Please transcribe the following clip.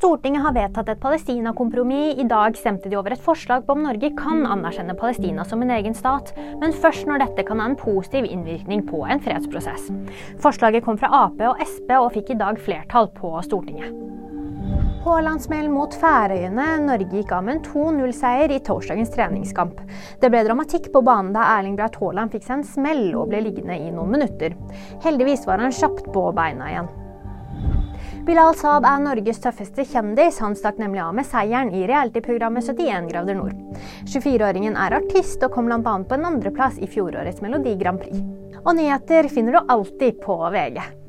Stortinget har vedtatt et Palestina-kompromiss. I dag stemte de over et forslag på om Norge kan anerkjenne Palestina som en egen stat, men først når dette kan ha en positiv innvirkning på en fredsprosess. Forslaget kom fra Ap og Sp og fikk i dag flertall på Stortinget. Haaland-smell mot Færøyene. Norge gikk av med en 2-0-seier i torsdagens treningskamp. Det ble dramatikk på banen da Erling Braut Haaland fikk seg en smell og ble liggende i noen minutter. Heldigvis var han kjapt på beina igjen. Bilal Saab er Norges tøffeste kjendis. Han stakk nemlig av med seieren i realityprogrammet 71 grader nord. 24-åringen er artist og kom bl.a. på en andreplass i fjorårets Melodi Grand Prix. Og nyheter finner du alltid på VG.